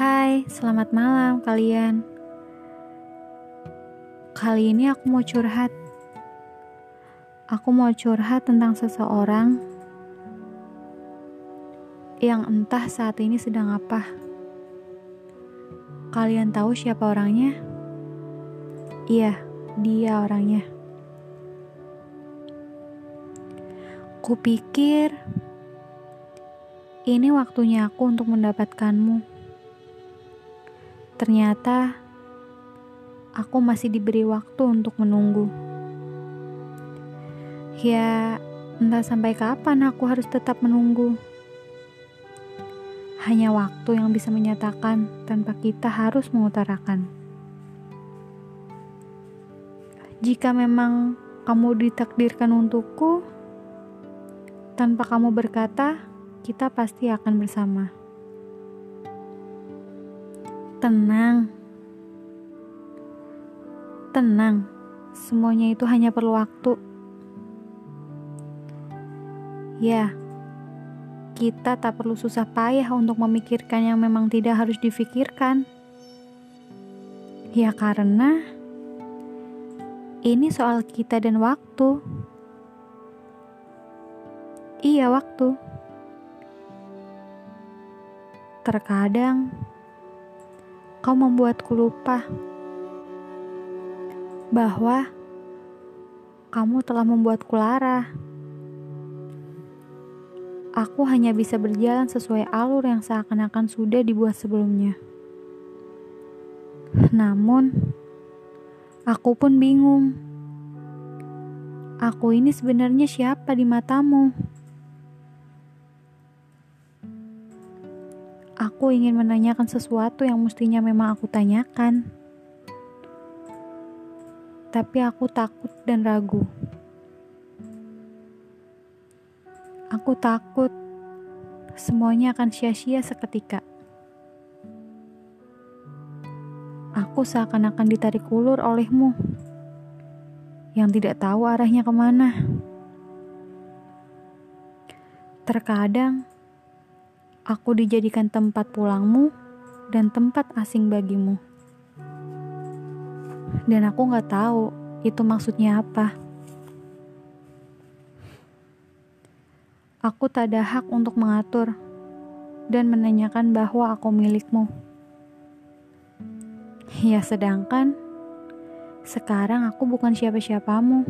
Hai, selamat malam kalian. Kali ini aku mau curhat. Aku mau curhat tentang seseorang yang entah saat ini sedang apa. Kalian tahu siapa orangnya? Iya, dia orangnya. Kupikir ini waktunya aku untuk mendapatkanmu. Ternyata aku masih diberi waktu untuk menunggu. Ya, entah sampai kapan aku harus tetap menunggu. Hanya waktu yang bisa menyatakan tanpa kita harus mengutarakan. Jika memang kamu ditakdirkan untukku, tanpa kamu berkata, kita pasti akan bersama. Tenang, tenang, semuanya itu hanya perlu waktu. Ya, kita tak perlu susah payah untuk memikirkan yang memang tidak harus difikirkan. Ya karena ini soal kita dan waktu. Iya, waktu. Terkadang kau membuatku lupa bahwa kamu telah membuatku lara. Aku hanya bisa berjalan sesuai alur yang seakan-akan sudah dibuat sebelumnya. Namun, aku pun bingung. Aku ini sebenarnya siapa di matamu? Aku ingin menanyakan sesuatu yang mestinya memang aku tanyakan. Tapi aku takut dan ragu. Aku takut semuanya akan sia-sia seketika. Aku seakan-akan ditarik ulur olehmu yang tidak tahu arahnya ke mana. Terkadang aku dijadikan tempat pulangmu dan tempat asing bagimu. Dan aku gak tahu itu maksudnya apa. Aku tak ada hak untuk mengatur dan menanyakan bahwa aku milikmu. Ya, sedangkan sekarang aku bukan siapa-siapamu.